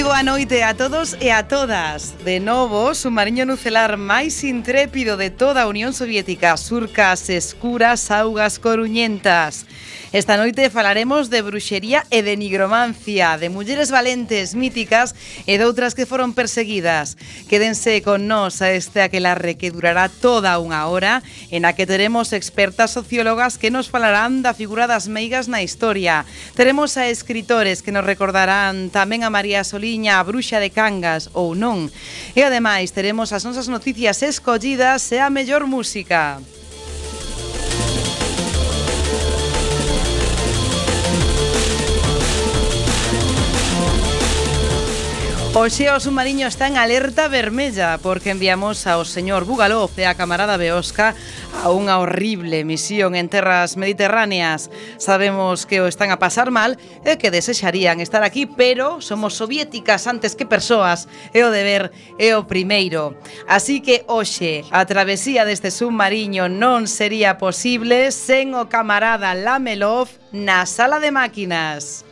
Moi boa noite a todos e a todas. De novo, o submarino nucelar máis intrépido de toda a Unión Soviética surca as escuras augas coruñentas. Esta noite falaremos de bruxería e de nigromancia, de mulleres valentes, míticas e de outras que foron perseguidas. Quédense con nós a este aquelarre que durará toda unha hora en a que teremos expertas sociólogas que nos falarán da figura das meigas na historia. Teremos a escritores que nos recordarán tamén a María Solís viña a Bruxa de Cangas ou non. E ademais teremos as nosas noticias escollidas e a mellor música. Oxe, o submarino está en alerta vermella porque enviamos ao señor Bugalov e a camarada Beosca a unha horrible misión en terras mediterráneas. Sabemos que o están a pasar mal e que desexarían estar aquí, pero somos soviéticas antes que persoas e o deber é o primeiro. Así que hoxe a travesía deste submarino non sería posible sen o camarada Lamelov na sala de máquinas.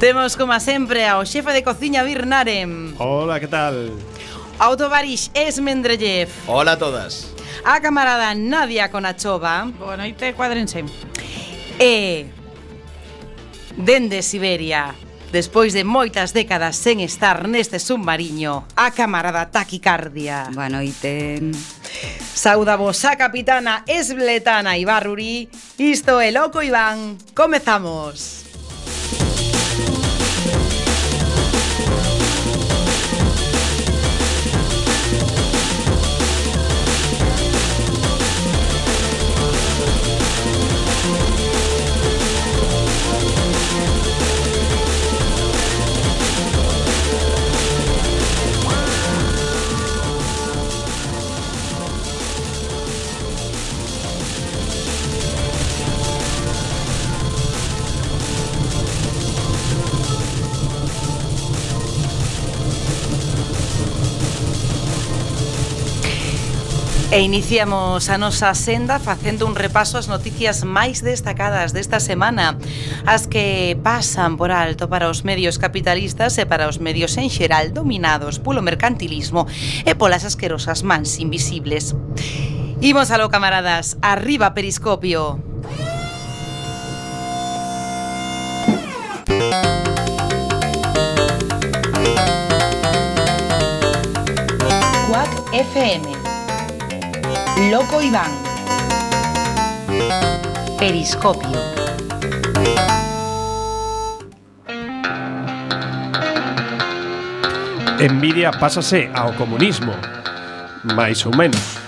Temos, como sempre, ao xefe de cociña Birnarem. Hola, que tal? Ao es Esmendrellev. Hola a todas. A camarada Nadia Conachova. Boa noite, cuadrense. E dende Siberia, despois de moitas décadas sen estar neste submarino, a camarada taquicardia. Boa noite. Sauda vos a capitana esbletana Ibarruri. Isto é Loco Iván. Comezamos. E iniciamos a nosa senda facendo un repaso ás noticias máis destacadas desta semana, as que pasan por alto para os medios capitalistas e para os medios en xeral dominados polo mercantilismo e polas asquerosas mans invisibles. Imos aló, camaradas, arriba periscopio. Quack FM Loco Iván. Periscopio. Envidia pásase ao comunismo, máis ou menos.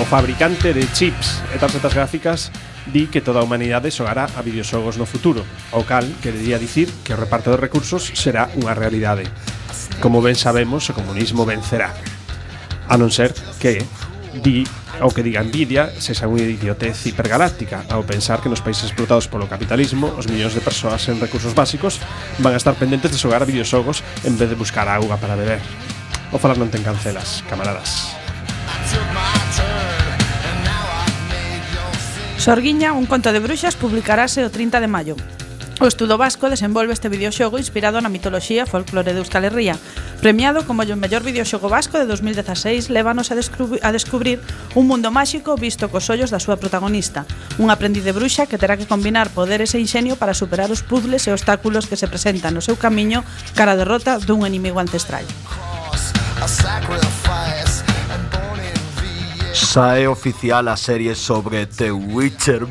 O fabricante de chips e tarxetas gráficas di que toda a humanidade xogará a videoxogos no futuro, o cal querería dicir que o reparto de recursos será unha realidade. Como ben sabemos, o comunismo vencerá. A non ser que di ao que diga Nvidia sexa unha idiotez hipergaláctica ao pensar que nos países explotados polo capitalismo os millóns de persoas sen recursos básicos van a estar pendentes de xogar a videoxogos en vez de buscar auga para beber. O falar non ten cancelas, camaradas. Sorguiña, un conto de bruxas, publicarase o 30 de maio. O Estudo Vasco desenvolve este videoxogo inspirado na mitoloxía folclore de Euskal Herria. Premiado como o mellor videoxogo vasco de 2016, lévanos a, a descubrir un mundo máxico visto cos ollos da súa protagonista, un aprendiz de bruxa que terá que combinar poderes e inxenio para superar os puzzles e obstáculos que se presentan no seu camiño cara a derrota dun inimigo ancestral. Sae oficial a serie sobre The Witcher.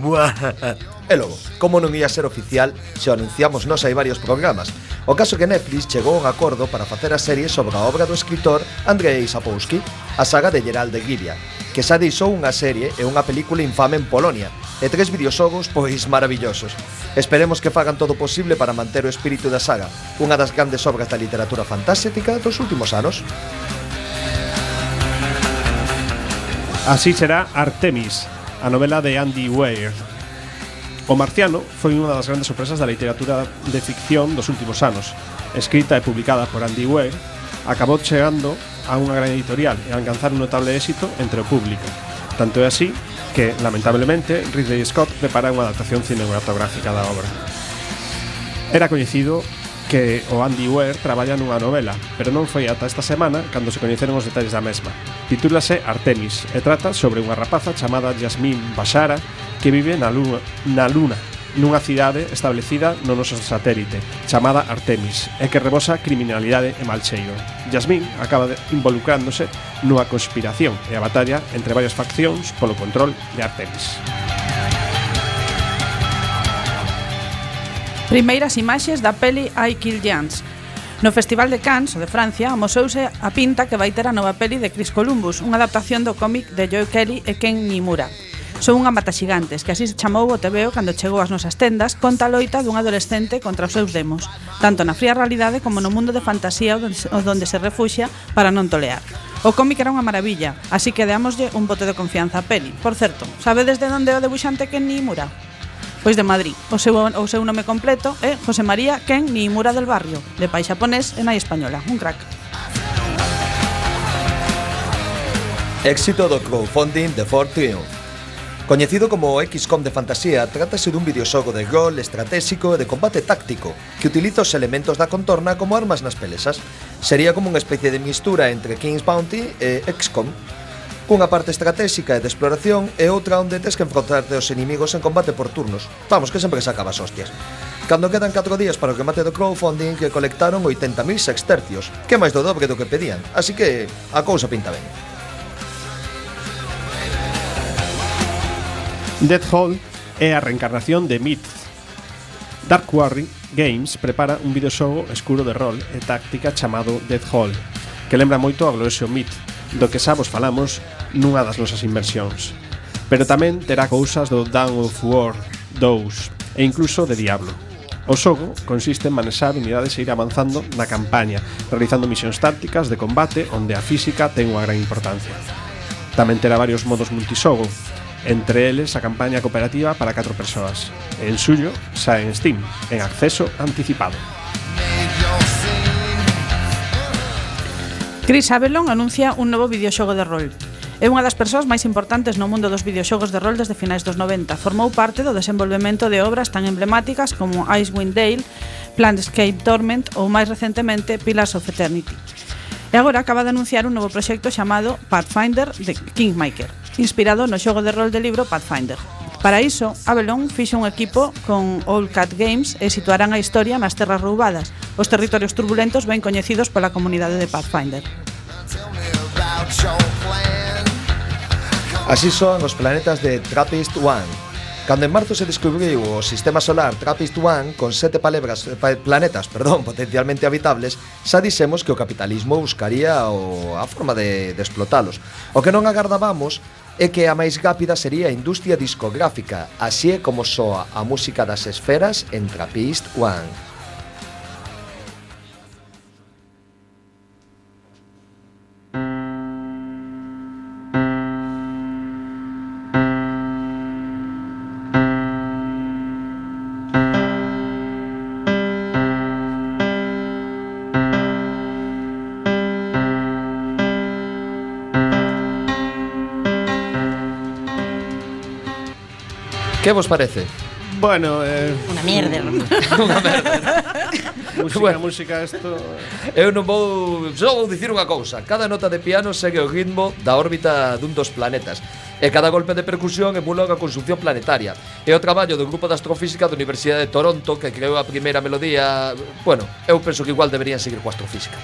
E logo, como non ia ser oficial, se o anunciamos nos hai varios programas. O caso que Netflix chegou a un acordo para facer a serie sobre a obra do escritor Andrei Sapowski, a saga de Gerald de Rivia, que xa deixou unha serie e unha película infame en Polonia, e tres videoxogos pois maravillosos. Esperemos que fagan todo posible para manter o espírito da saga, unha das grandes obras da literatura fantástica dos últimos anos. Así será Artemis, a novela de Andy Weir. O Marciano foi unha das grandes sorpresas da literatura de ficción dos últimos anos. Escrita e publicada por Andy Weir, acabou chegando a unha gran editorial e a alcanzar un notable éxito entre o público. Tanto é así que, lamentablemente, Ridley Scott prepara unha adaptación cinematográfica da obra. Era coñecido que o Andy Weir traballa nunha novela, pero non foi ata esta semana cando se coñeceron os detalles da mesma. Titúlase Artemis e trata sobre unha rapaza chamada Yasmin Bashara que vive na luna, na luna nunha cidade establecida no noso satélite, chamada Artemis, e que rebosa criminalidade e malcheiro. Yasmin acaba de involucrándose nunha conspiración e a batalla entre varias faccións polo control de Artemis. Primeiras imaxes da peli I Kill Jans. No Festival de Cannes, de Francia, amosouse a pinta que vai ter a nova peli de Chris Columbus, unha adaptación do cómic de Joe Kelly e Ken Nimura. Son unha mataxigantes, que así se chamou o TVO cando chegou ás nosas tendas, conta a loita dun adolescente contra os seus demos, tanto na fría realidade como no mundo de fantasía onde se refuxia para non tolear. O cómic era unha maravilla, así que deámoslle un bote de confianza a peli. Por certo, sabe de onde o debuxante Ken Nimura? Pois de Madrid. O seu, o seu nome completo é José María Ken Niimura del Barrio, de pai xaponés e nai española. Un crack. Éxito do crowdfunding de Ford Triumph. Coñecido como XCOM de fantasía, trátase dun videoxogo de rol estratégico e de combate táctico que utiliza os elementos da contorna como armas nas pelesas. Sería como unha especie de mistura entre King's Bounty e XCOM, cunha parte estratégica e de exploración e outra onde tes que enfrontarte aos inimigos en combate por turnos. Vamos, que sempre que sacabas hostias. Cando quedan 4 días para o remate do crowdfunding que colectaron 80.000 sextercios, que máis do dobre do que pedían, así que a cousa pinta ben. Death Hall é a reencarnación de Myth. Dark Quarry Games prepara un videoxogo escuro de rol e táctica chamado Death Hall, que lembra moito a Gloesio Myth, do que xa vos falamos nunha das nosas inversións. Pero tamén terá cousas do Dawn of War 2 e incluso de Diablo. O xogo consiste en manexar unidades e ir avanzando na campaña, realizando misións tácticas de combate onde a física ten unha gran importancia. Tamén terá varios modos multisogo, entre eles a campaña cooperativa para 4 persoas. En suyo, xa en Steam, en acceso anticipado. Chris Avellon anuncia un novo videoxogo de rol. É unha das persoas máis importantes no mundo dos videoxogos de rol desde finais dos 90. Formou parte do desenvolvemento de obras tan emblemáticas como Icewind Dale, Planescape Torment ou máis recentemente Pillars of Eternity. E agora acaba de anunciar un novo proxecto chamado Pathfinder de Kingmaker, inspirado no xogo de rol de libro Pathfinder. Para iso, Avelon fixe un equipo con All Cat Games e situarán a historia nas terras roubadas, os territorios turbulentos ben coñecidos pola comunidade de Pathfinder. Así son os planetas de TRAPPIST-1. Cando en marzo se descubriu o sistema solar TRAPPIST-1 con sete palebras, planetas perdón, potencialmente habitables, xa dixemos que o capitalismo buscaría o, a forma de, de explotalos. O que non agardábamos é que a máis rápida sería a industria discográfica, así é como soa a música das esferas en TRAPPIST-1. Que vos parece? Bueno, eh... Una mierda. Unha merda. música, bueno, música, isto... Eu non vou... Só vou dicir unha cousa. Cada nota de piano segue o ritmo da órbita dun dos planetas. E cada golpe de percusión emula unha construción planetaria. É o traballo do grupo de astrofísica da Universidade de Toronto que creou a primeira melodía... Bueno, eu penso que igual deberían seguir coa astrofísica.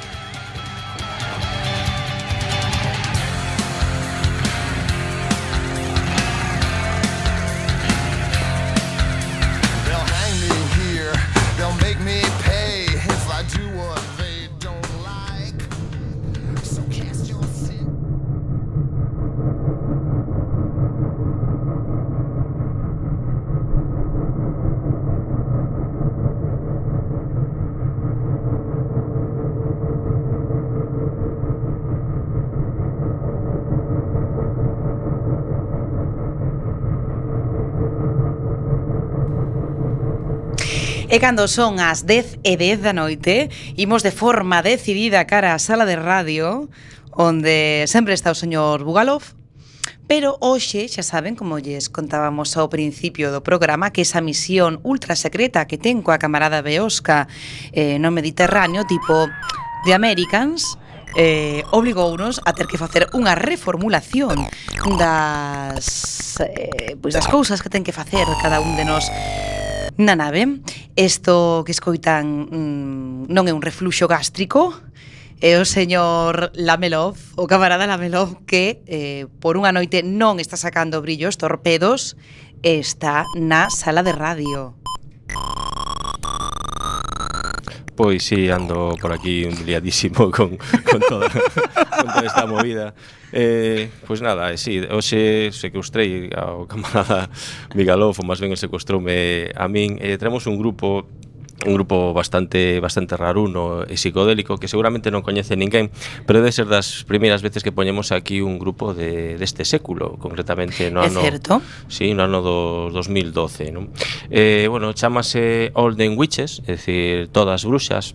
E cando son as 10 e 10 da noite, imos de forma decidida cara á sala de radio, onde sempre está o señor Bugalov, Pero hoxe, xa saben, como lles contábamos ao principio do programa, que esa misión ultra secreta que ten coa camarada Beosca eh, no Mediterráneo, tipo The Americans, eh, obligounos a ter que facer unha reformulación das, eh, pois das cousas que ten que facer cada un de nós na nave. Isto que escoitan mm, non é un refluxo gástrico, é o señor Lamelov, o camarada Lamelov, que eh, por unha noite non está sacando brillos, torpedos, está na sala de radio. Pois sí, ando por aquí liadísimo con, con, toda, con toda esta movida. Eh, pois nada, eh, sí, hoxe secuestrei ao camarada Migalov, ou máis ben secuestroume a min. Eh, traemos un grupo un grupo bastante bastante raruno e eh, psicodélico que seguramente non coñece ninguén, pero debe ser das primeiras veces que poñemos aquí un grupo de deste século, concretamente no ano É certo? Sí, no ano do 2012, non? Eh, bueno, chamase Olden Witches, é dicir, todas bruxas,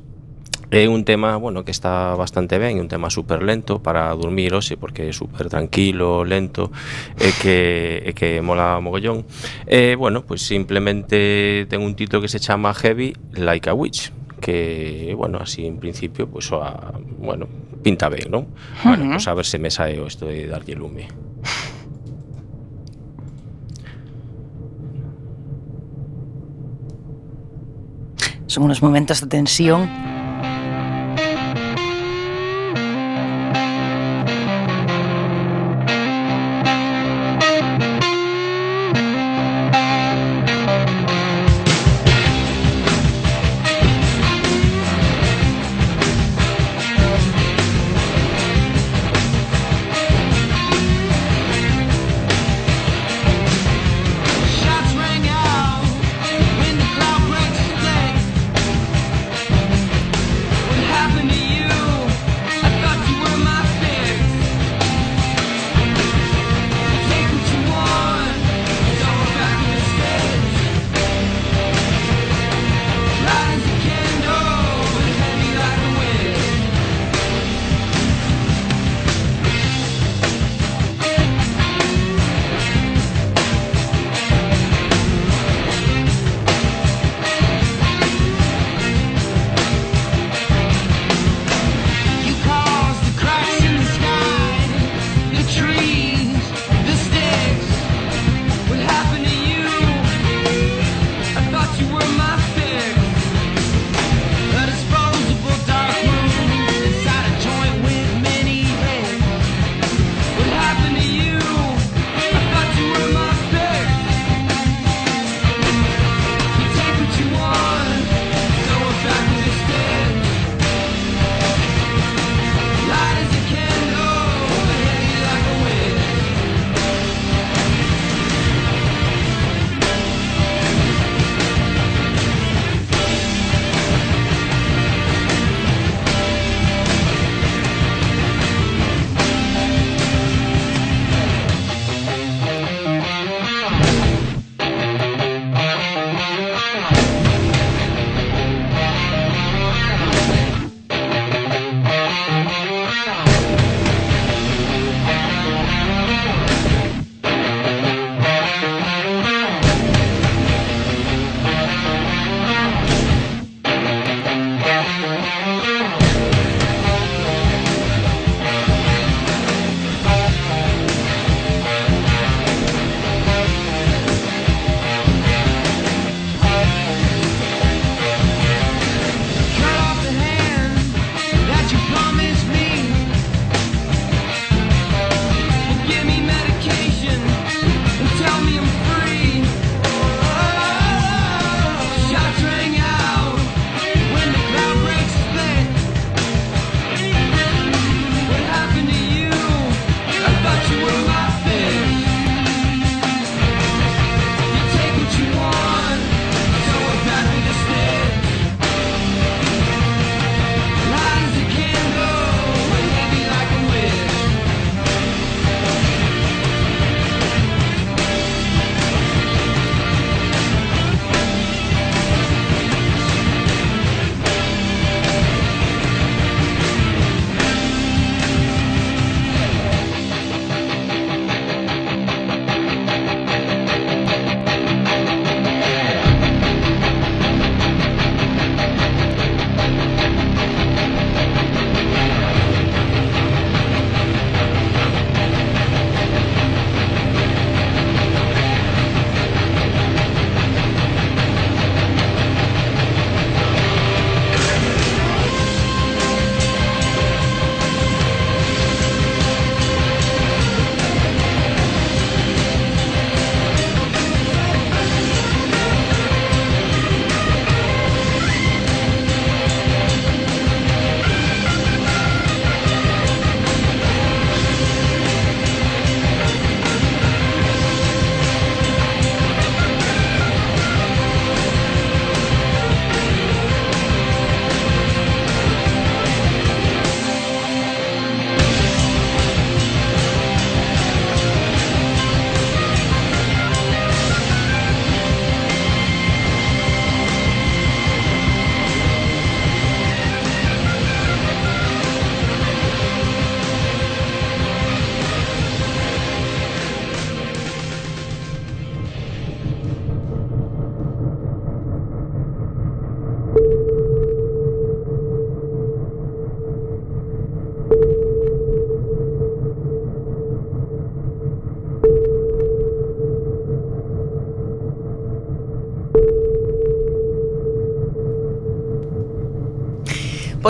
É un tema, bueno, que está bastante ben, un tema super lento para dormir hoxe porque é super tranquilo, lento, e que e que mola mogollón. E bueno, pois pues simplemente ten un título que se chama Heavy Like a Witch, que bueno, así en principio pois pues, a, bueno, pinta ben, non? Bueno, pues, pois, a ver se me sae o isto de darlle lume. Son unos momentos de tensión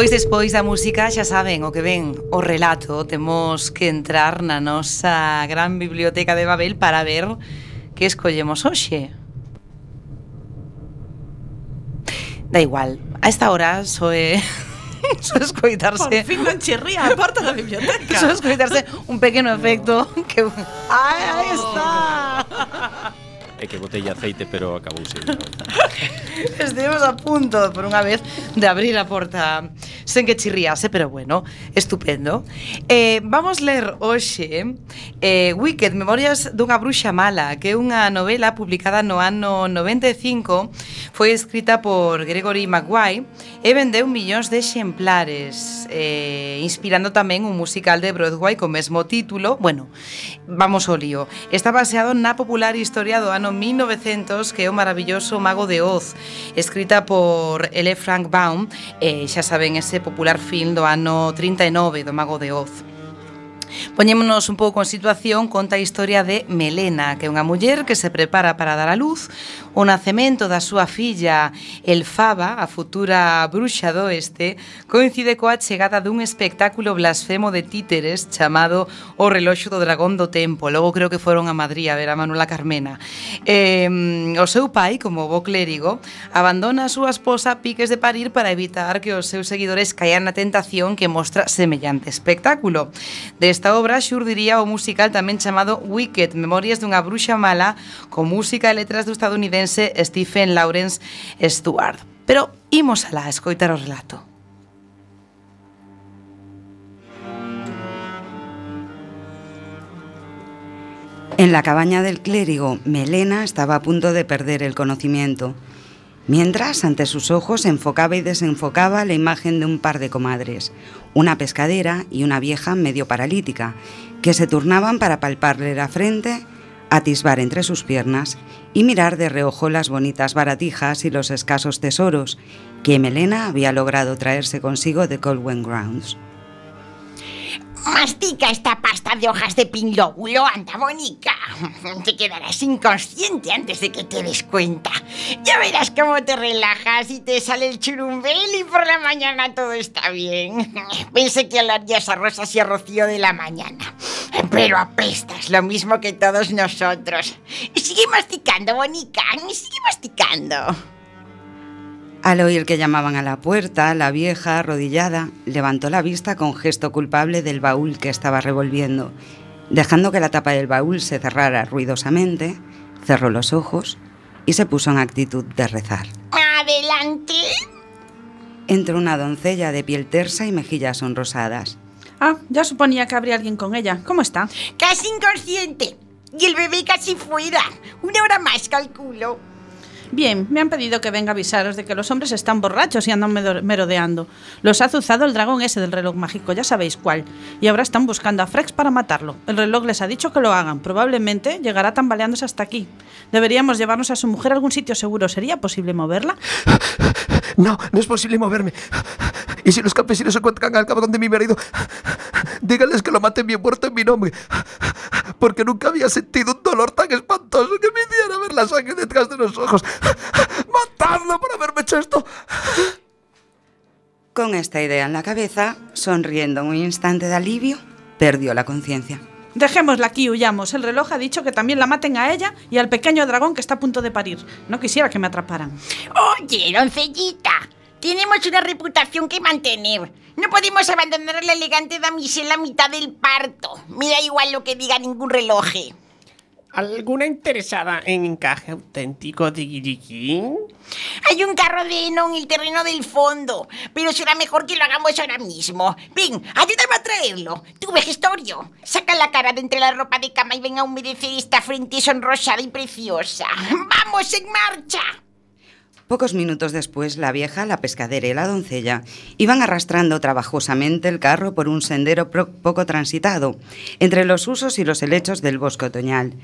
Pois despois da música, xa saben, o que ven, o relato, temos que entrar na nosa gran biblioteca de Babel para ver que escollemos hoxe. Da igual, a esta hora soe Só escoitarse Por fin non chirría a porta da biblioteca. Só escoitarse un pequeno efecto que... Ai, aí está. É que botei aceite, pero acabouse Estivemos a punto, por unha vez, de abrir a porta sen que chirriase, pero bueno, estupendo. Eh, vamos ler hoxe eh, Wicked, Memorias dunha bruxa mala, que é unha novela publicada no ano 95, foi escrita por Gregory Maguire e vendeu millóns de exemplares, eh, inspirando tamén un musical de Broadway co mesmo título. Bueno, vamos ao lío. Está baseado na popular historia do ano 1900 que é o maravilloso Mago de Oz, escrita por L. Frank Baum, eh, xa saben, ese popular film do ano 39 do Mago de Oz. Poñémonos un pouco en situación, conta a historia de Melena, que é unha muller que se prepara para dar a luz, o nacemento da súa filla Elfaba, a futura bruxa do oeste, coincide coa chegada dun espectáculo blasfemo de títeres chamado O reloxo do dragón do tempo. Logo creo que foron a Madrid a ver a Manuela Carmena. Eh, o seu pai, como bo clérigo, abandona a súa esposa Piques de Parir para evitar que os seus seguidores caían na tentación que mostra semellante espectáculo. Desta obra xurdiría o musical tamén chamado Wicked, Memorias dunha bruxa mala, con música e letras do estadounidense Stephen Lawrence Stewart. Pero imos alá escoitar o relato. En la cabaña del clérigo, Melena estaba a punto de perder el conocimiento, mientras ante sus ojos enfocaba y desenfocaba la imagen de un par de comadres, una pescadera y una vieja medio paralítica, que se turnaban para palparle la frente, atisbar entre sus piernas y mirar de reojo las bonitas baratijas y los escasos tesoros que Melena había logrado traerse consigo de Colwen Grounds. Mastica esta pasta de hojas de pinlóbulo, anda, bonica. Te quedarás inconsciente antes de que te des cuenta. Ya verás cómo te relajas y te sale el churumbel y por la mañana todo está bien. Pensé que hablarías a Rosas y a Rocío de la mañana. Pero apestas, lo mismo que todos nosotros. Sigue masticando, bonica, sigue masticando. Al oír que llamaban a la puerta, la vieja, arrodillada, levantó la vista con gesto culpable del baúl que estaba revolviendo. Dejando que la tapa del baúl se cerrara ruidosamente, cerró los ojos y se puso en actitud de rezar. Adelante. Entró una doncella de piel tersa y mejillas sonrosadas. Ah, ya suponía que habría alguien con ella. ¿Cómo está? Casi inconsciente. Y el bebé casi fuera. Una hora más, calculo. Bien, me han pedido que venga a avisaros de que los hombres están borrachos y andan merodeando. Los ha azuzado el dragón ese del reloj mágico, ya sabéis cuál. Y ahora están buscando a Frex para matarlo. El reloj les ha dicho que lo hagan. Probablemente llegará tambaleándose hasta aquí. Deberíamos llevarnos a su mujer a algún sitio seguro. ¿Sería posible moverla? No, no es posible moverme. Y si los campesinos encuentran al cabrón de mi marido, díganles que lo maten bien muerto en mi nombre. Porque nunca había sentido un dolor tan espantoso que me hiciera ver la sangre detrás de los ojos. ¡Matadlo por haberme hecho esto! Con esta idea en la cabeza, sonriendo en un instante de alivio, perdió la conciencia. Dejémosla aquí huyamos. El reloj ha dicho que también la maten a ella y al pequeño dragón que está a punto de parir. No quisiera que me atraparan. Oye, doncellita, tenemos una reputación que mantener. No podemos abandonar a la elegante damisela a mitad del parto. Me da igual lo que diga ningún reloj. ¿Alguna interesada en encaje auténtico de Guiriquín? Hay un carro de heno en el terreno del fondo, pero será mejor que lo hagamos ahora mismo. Ven, ayúdame a traerlo. Tú, vejestorio, saca la cara de entre la ropa de cama y ven a humedecer esta frente sonrosada y preciosa. ¡Vamos en marcha! Pocos minutos después, la vieja, la pescadera y la doncella iban arrastrando trabajosamente el carro por un sendero poco transitado, entre los usos y los helechos del bosque otoñal.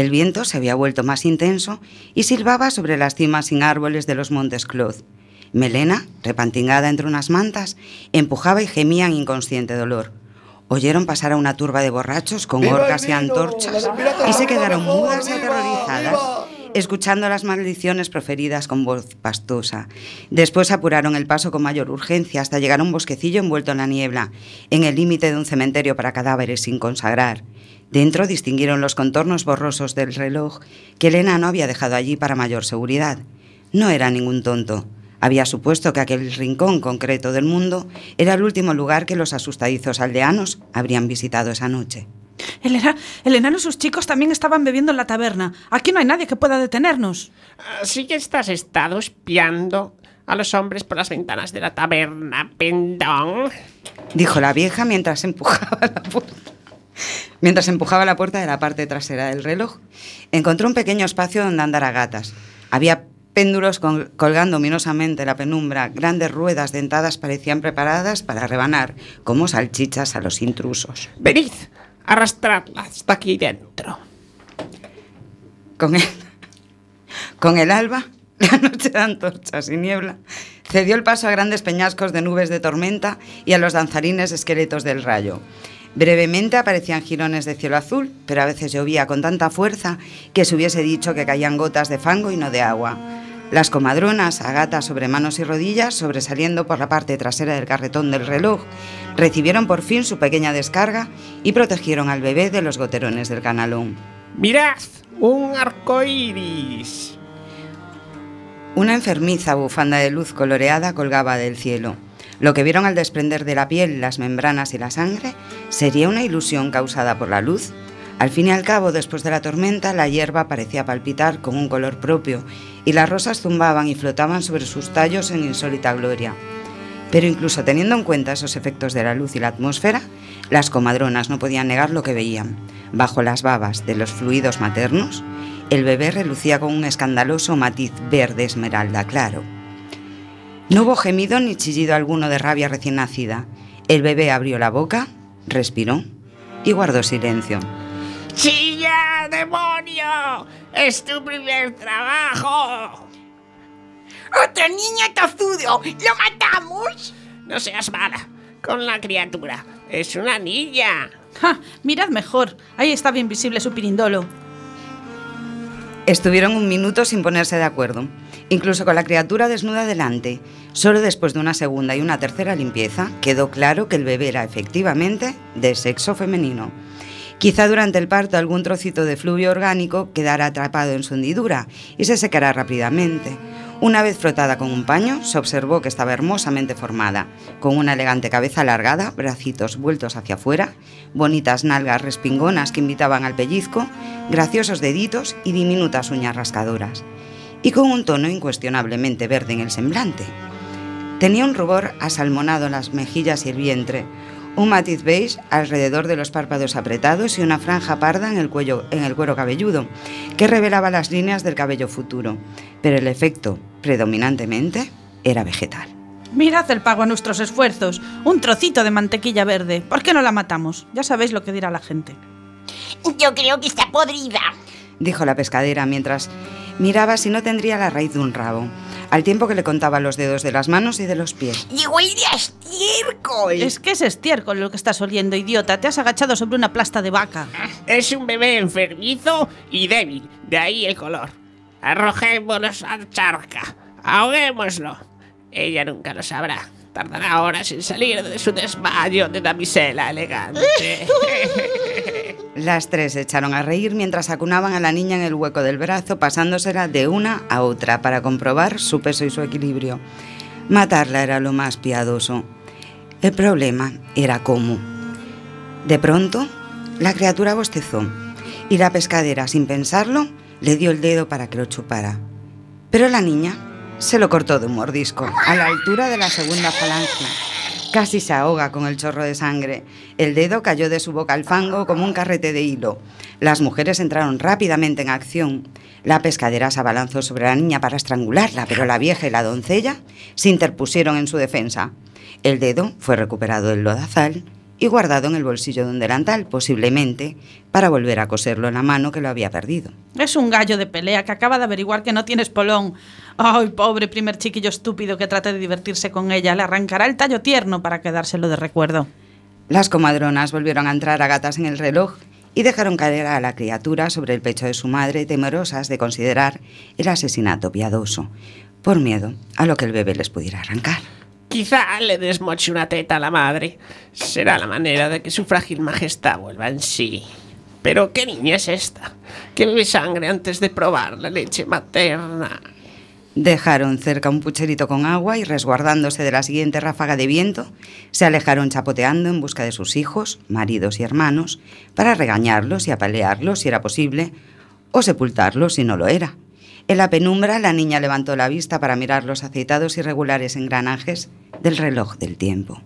El viento se había vuelto más intenso y silbaba sobre las cimas sin árboles de los montes Cloth. Melena, repantingada entre unas mantas, empujaba y gemía en inconsciente dolor. Oyeron pasar a una turba de borrachos con ¡Viva el orcas y antorchas ¡La pirata y se quedaron mudas y aterrorizadas, escuchando las maldiciones proferidas con voz pastosa. Después apuraron el paso con mayor urgencia hasta llegar a un bosquecillo envuelto en la niebla, en el límite de un cementerio para cadáveres sin consagrar. Dentro distinguieron los contornos borrosos del reloj que el enano había dejado allí para mayor seguridad. No era ningún tonto. Había supuesto que aquel rincón concreto del mundo era el último lugar que los asustadizos aldeanos habrían visitado esa noche. El, ena- el enano y sus chicos también estaban bebiendo en la taberna. Aquí no hay nadie que pueda detenernos. Así que estás estado espiando a los hombres por las ventanas de la taberna, pendón. dijo la vieja mientras empujaba la puerta. Mientras empujaba la puerta de la parte trasera del reloj, encontró un pequeño espacio donde andar a gatas. Había péndulos col- colgando ominosamente en la penumbra, grandes ruedas dentadas parecían preparadas para rebanar como salchichas a los intrusos. Venid, arrastradla hasta aquí dentro. Con el, con el alba, la noche de antorchas y niebla, cedió el paso a grandes peñascos de nubes de tormenta y a los danzarines esqueletos del rayo. Brevemente aparecían jirones de cielo azul, pero a veces llovía con tanta fuerza que se hubiese dicho que caían gotas de fango y no de agua. Las comadronas, a gatas sobre manos y rodillas, sobresaliendo por la parte trasera del carretón del reloj, recibieron por fin su pequeña descarga y protegieron al bebé de los goterones del canalón. Mirad, un arco iris. Una enfermiza bufanda de luz coloreada colgaba del cielo. Lo que vieron al desprender de la piel las membranas y la sangre sería una ilusión causada por la luz. Al fin y al cabo, después de la tormenta, la hierba parecía palpitar con un color propio y las rosas zumbaban y flotaban sobre sus tallos en insólita gloria. Pero incluso teniendo en cuenta esos efectos de la luz y la atmósfera, las comadronas no podían negar lo que veían. Bajo las babas de los fluidos maternos, el bebé relucía con un escandaloso matiz verde esmeralda claro. No hubo gemido ni chillido alguno de rabia recién nacida. El bebé abrió la boca, respiró y guardó silencio. ¡Chilla, demonio! ¡Es tu primer trabajo! ¡Otro niño tozudo! ¿Lo matamos? No seas mala con la criatura. Es una niña. ¡Ja! Mirad mejor. Ahí estaba invisible su pirindolo. Estuvieron un minuto sin ponerse de acuerdo, incluso con la criatura desnuda delante. Solo después de una segunda y una tercera limpieza quedó claro que el bebé era efectivamente de sexo femenino. Quizá durante el parto algún trocito de fluvio orgánico quedara atrapado en su hendidura y se secará rápidamente. Una vez frotada con un paño, se observó que estaba hermosamente formada, con una elegante cabeza alargada, bracitos vueltos hacia afuera, bonitas nalgas respingonas que invitaban al pellizco, graciosos deditos y diminutas uñas rascadoras, y con un tono incuestionablemente verde en el semblante. Tenía un rubor asalmonado en las mejillas y el vientre, un matiz beige alrededor de los párpados apretados y una franja parda en el, cuello, en el cuero cabelludo, que revelaba las líneas del cabello futuro, pero el efecto, predominantemente, era vegetal. Mirad el pago a nuestros esfuerzos. Un trocito de mantequilla verde. ¿Por qué no la matamos? Ya sabéis lo que dirá la gente. Yo creo que está podrida. Dijo la pescadera mientras miraba si no tendría la raíz de un rabo, al tiempo que le contaba los dedos de las manos y de los pies. Y huele a estiércol. Es que es estiércol lo que estás oliendo, idiota. Te has agachado sobre una plasta de vaca. Es un bebé enfermizo y débil. De ahí el color. Arrojémonos a la charca. Ahoguémoslo. Ella nunca lo sabrá. Tardará horas en salir de su desmayo de damisela elegante. Las tres se echaron a reír mientras acunaban a la niña en el hueco del brazo, pasándosela de una a otra para comprobar su peso y su equilibrio. Matarla era lo más piadoso. El problema era cómo. De pronto, la criatura bostezó y la pescadera, sin pensarlo, le dio el dedo para que lo chupara. Pero la niña se lo cortó de un mordisco, a la altura de la segunda falange. Casi se ahoga con el chorro de sangre. El dedo cayó de su boca al fango como un carrete de hilo. Las mujeres entraron rápidamente en acción. La pescadera se abalanzó sobre la niña para estrangularla, pero la vieja y la doncella se interpusieron en su defensa. El dedo fue recuperado del lodazal y guardado en el bolsillo de un delantal, posiblemente para volver a coserlo en la mano que lo había perdido. Es un gallo de pelea que acaba de averiguar que no tienes polón. Ay, pobre primer chiquillo estúpido que trata de divertirse con ella. Le arrancará el tallo tierno para quedárselo de recuerdo. Las comadronas volvieron a entrar a gatas en el reloj y dejaron caer a la criatura sobre el pecho de su madre, temerosas de considerar el asesinato piadoso, por miedo a lo que el bebé les pudiera arrancar. Quizá le desmoche una teta a la madre. Será la manera de que su frágil majestad vuelva en sí. Pero ¿qué niña es esta? Que bebe sangre antes de probar la leche materna. Dejaron cerca un pucherito con agua y resguardándose de la siguiente ráfaga de viento, se alejaron chapoteando en busca de sus hijos, maridos y hermanos, para regañarlos y apalearlos si era posible, o sepultarlos si no lo era. En la penumbra, la niña levantó la vista para mirar los aceitados y regulares engranajes del reloj del tiempo.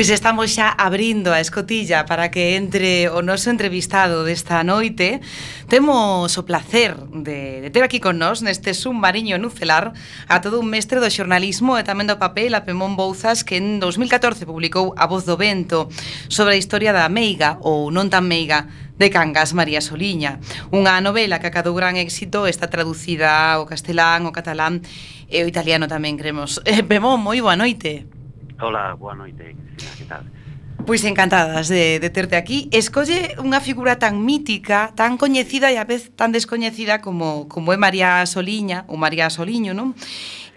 Pois estamos xa abrindo a escotilla para que entre o noso entrevistado desta noite. Temos o placer de, de ter aquí con nós neste submarino nucelar a todo un mestre do xornalismo e tamén do papel a Pemón Bouzas que en 2014 publicou A Voz do Vento sobre a historia da meiga ou non tan meiga de Cangas María Soliña. Unha novela que acadou gran éxito está traducida ao castelán, ao catalán e ao italiano tamén, cremos. Eh, Pemón, moi boa noite. Ola, boa noite, Cristina, que tal? Pois encantadas de, de terte aquí Escolle unha figura tan mítica Tan coñecida e a vez tan descoñecida Como, como é María Soliña Ou María Soliño, non?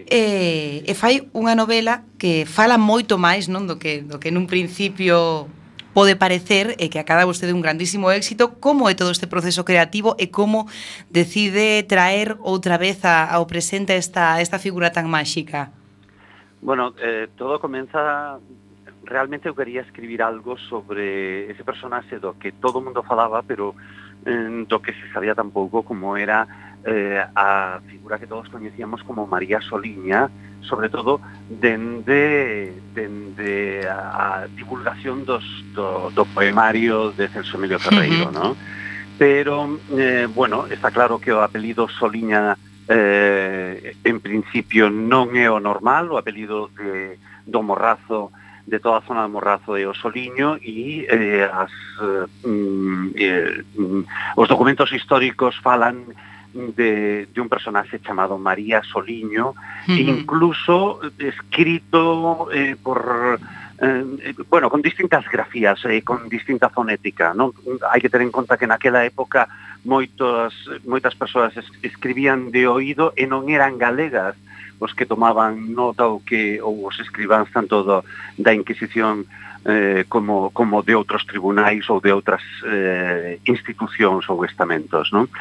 E, e fai unha novela que fala moito máis non do que, do que nun principio pode parecer e que acada vostede un grandísimo éxito como é todo este proceso creativo e como decide traer outra vez a, ao presente esta, esta figura tan máxica Bueno, eh, todo comeza realmente eu quería escribir algo sobre ese personaxe do que todo mundo falaba, pero eh, do que se sabía tan pouco como era eh, a figura que todos coñecíamos como María Soliña, sobre todo dende, dende a, a divulgación dos, do, do poemario de Celso Emilio Ferreiro, uh -huh. ¿no? Pero, eh, bueno, está claro que o apelido Soliña eh, en principio non é o normal, o apelido de, do Morrazo de toda a zona do Morrazo de Osoliño e eh, as, eh, mm, eh, os documentos históricos falan de, de un personaxe chamado María Soliño, uh -huh. incluso escrito eh, por eh, bueno, con distintas grafías, eh, con distinta fonética, non? Hai que ter en conta que naquela época moitos, moitas persoas escribían de oído e non eran galegas os que tomaban nota ou que ou os escribáns tanto do, da Inquisición eh, como, como de outros tribunais ou de outras eh, institucións ou estamentos, non?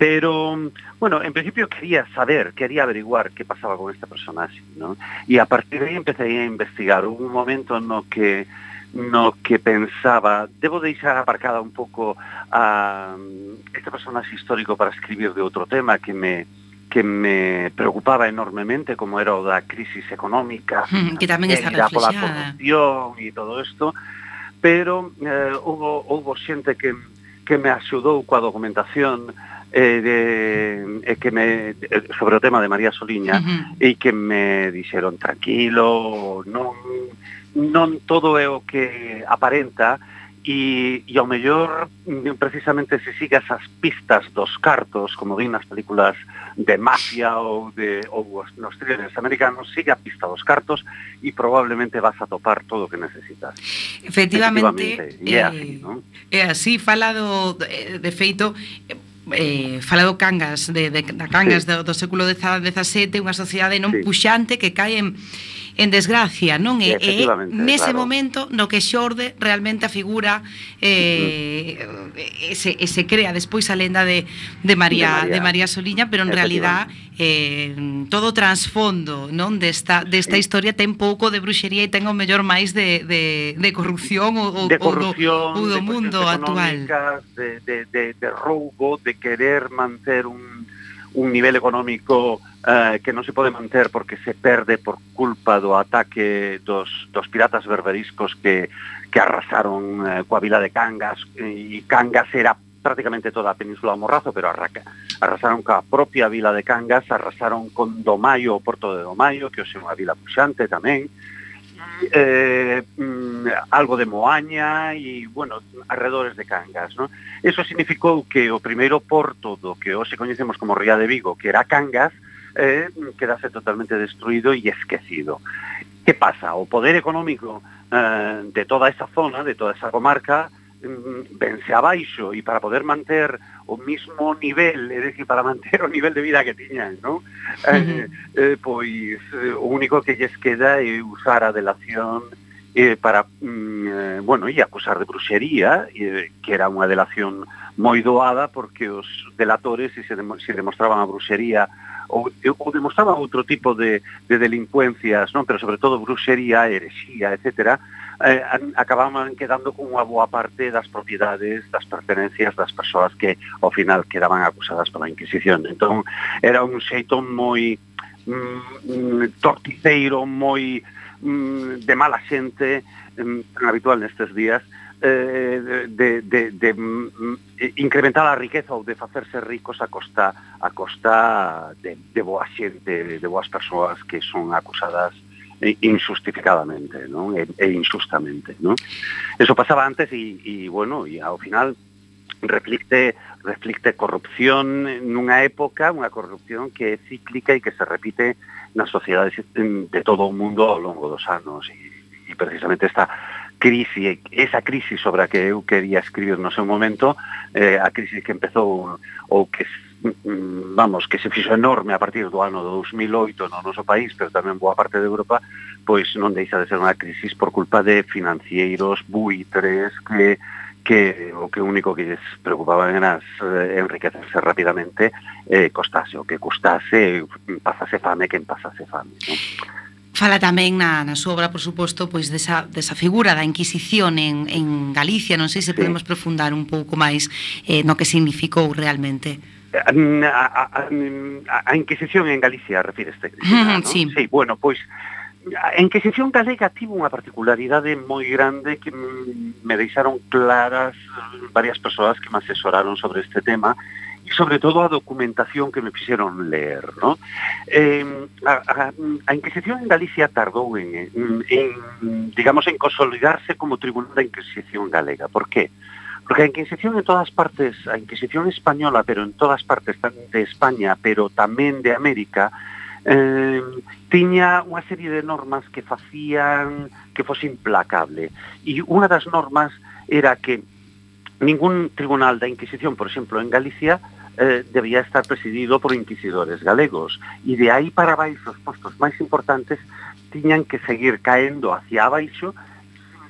Pero, bueno, en principio quería saber, quería averiguar que pasaba con esta personaxe, non? E a partir de aí empecé a investigar. Hubo un momento no que no que pensaba. Debo deixar aparcada un pouco a este personaxe histórico para escribir de outro tema que me que me preocupaba enormemente como era o da crisis económica que tamén está pola corrupción e todo isto. Pero eh, hubo, hubo xente que, que me axudou coa documentación eh, de, eh, que me, sobre o tema de María Soliña uh -huh. e que me dixeron tranquilo non non todo é o que aparenta e, e ao mellor mm, precisamente se sigas as pistas dos cartos, como din nas películas de mafia ou de ou nos thrillers americanos, siga a pista dos cartos e probablemente vas a topar todo o que necesitas. Efectivamente, Efectivamente e é así, eh, non? É así, falado de feito, eh, eh falado Cangas de, de, da Cangas sí. do, do século XVII, unha sociedade non sí. puxante que cae en en desgracia, non é? E nese claro. momento no que xorde realmente a figura eh, uh -huh. se, se crea despois a lenda de, de, María, de María de María Soliña, pero en realidad eh, todo o trasfondo non desta, desta historia ten pouco de bruxería e ten o mellor máis de, de, de corrupción ou, de corrupción, ou do, ou do mundo actual. De, de, de, de roubo, de querer manter un, un nivel económico eh, que non se pode manter porque se perde por culpa do ataque dos, dos piratas berberiscos que, que arrasaron eh, coa vila de Cangas e Cangas era prácticamente toda a península do Morrazo, pero arraca, arrasaron coa propia vila de Cangas, arrasaron con Domaio, o porto de Domaio, que hoxe é unha vila puxante tamén, eh, mm, algo de Moaña e, bueno, arredores de Cangas. ¿no? Eso significou que o primeiro porto do que hoxe coñecemos como Ría de Vigo, que era Cangas, eh, quedase totalmente destruído e esquecido. Que pasa? O poder económico eh, de toda esa zona, de toda esa comarca, mm, vence abaixo e para poder manter o mismo nivel, é dicir, para manter o nivel de vida que tiñan, non? Uh -huh. eh, eh, pois eh, o único que lles queda é usar a delación eh, para, mm, eh, bueno, e acusar de bruxería, eh, que era unha delación moi doada porque os delatores, se, se demostraban a bruxería ou, ou demostraba outro tipo de, de delincuencias, non? pero sobre todo bruxería, herexía, etc., eh, acababan quedando con unha boa parte das propiedades, das pertenencias das persoas que ao final quedaban acusadas pola Inquisición. Entón, era un xeito moi mm, torticeiro, moi mm, de mala xente, mm, tan habitual nestes días, eh, de, de, de, mm, incrementar a riqueza ou de facerse ricos a costa a costa de, de boa xente, de boas persoas que son acusadas injustificadamente non? E, e injustamente. Non? Eso pasaba antes e, e bueno, e ao final reflicte reflicte corrupción nunha época, unha corrupción que é cíclica e que se repite nas sociedades mm, de todo o mundo ao longo dos anos e, e precisamente esta crise, esa crise sobre a que eu quería escribir no seu momento, eh, a crise que empezou ou que mm, vamos, que se fixo enorme a partir do ano 2008 no noso país, pero tamén boa parte de Europa, pois non deixa de ser unha crisis por culpa de financieros, buitres, que que o que único que les preocupaba era eh, enriquecerse rapidamente eh, costase o que custase, pasase fame, quen pasase fame. Non? Fala tamén na, na súa obra, por suposto, pois desa, desa figura da Inquisición en, en Galicia. Non sei se podemos sí. profundar un pouco máis eh, no que significou realmente. Eh, mm, a, a, a, a Inquisición en Galicia, refíreste. Mm, ¿no? sí. sí, bueno, pois a Inquisición galega tivo unha particularidade moi grande que mm, me deixaron claras mm, varias persoas que me asesoraron sobre este tema, e sobre todo a documentación que me fixeron ler. ¿no? Eh, a, a, a Inquisición en Galicia tardou en, en, digamos, en consolidarse como tribunal da Inquisición galega. Por qué? Porque a Inquisición en todas partes, a Inquisición española, pero en todas partes de España, pero tamén de América, eh, tiña unha serie de normas que facían que fose implacable. E unha das normas era que ningún tribunal da Inquisición, por exemplo, en Galicia, eh, debía estar presidido por inquisidores galegos e de aí para baixo os postos máis importantes tiñan que seguir caendo hacia abaixo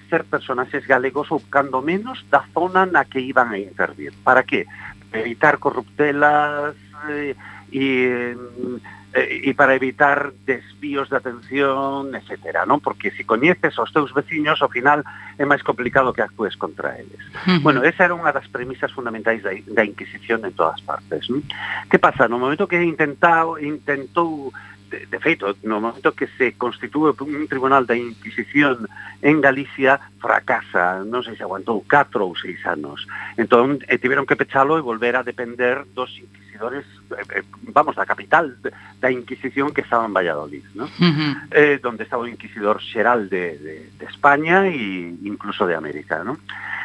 ser personaxes galegos ou cando menos da zona na que iban a intervir. Para que? Evitar corruptelas eh, e eh, mm, Eh, e para evitar desvíos de atención, etcétera, non? Porque se coñeces aos teus veciños, ao final é máis complicado que actúes contra eles. Uh -huh. Bueno, esa era unha das premisas fundamentais da, da Inquisición en todas partes. Non? Que pasa? No momento que intentado, intentou de, de feito, no momento que se constitúe un tribunal da Inquisición en Galicia, fracasa, non sei se aguantou 4 ou 6 anos. Entón, e tiveron que pechalo e volver a depender dos inquisidores, eh, eh, vamos, a capital da Inquisición que estaba en Valladolid, ¿no? Uh -huh. eh, donde estaba o inquisidor xeral de, de, de España e incluso de América, ¿no?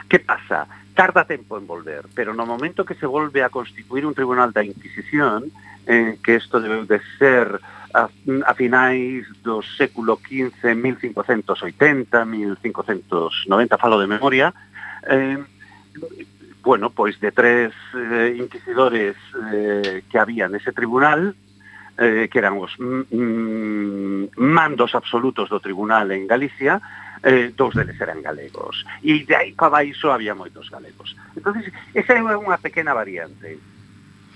Que pasa? Tarda tempo en volver, pero no momento que se volve a constituir un tribunal da Inquisición, eh, que isto debe de ser a, a finais do século XV, 1580, 1590, falo de memoria, eh, bueno, pois de tres eh, inquisidores eh, que había nese tribunal, eh, que eran os mm, mm, mandos absolutos do tribunal en Galicia, eh, dous deles eran galegos. E de aí para baixo había moitos galegos. entonces esa é unha pequena variante.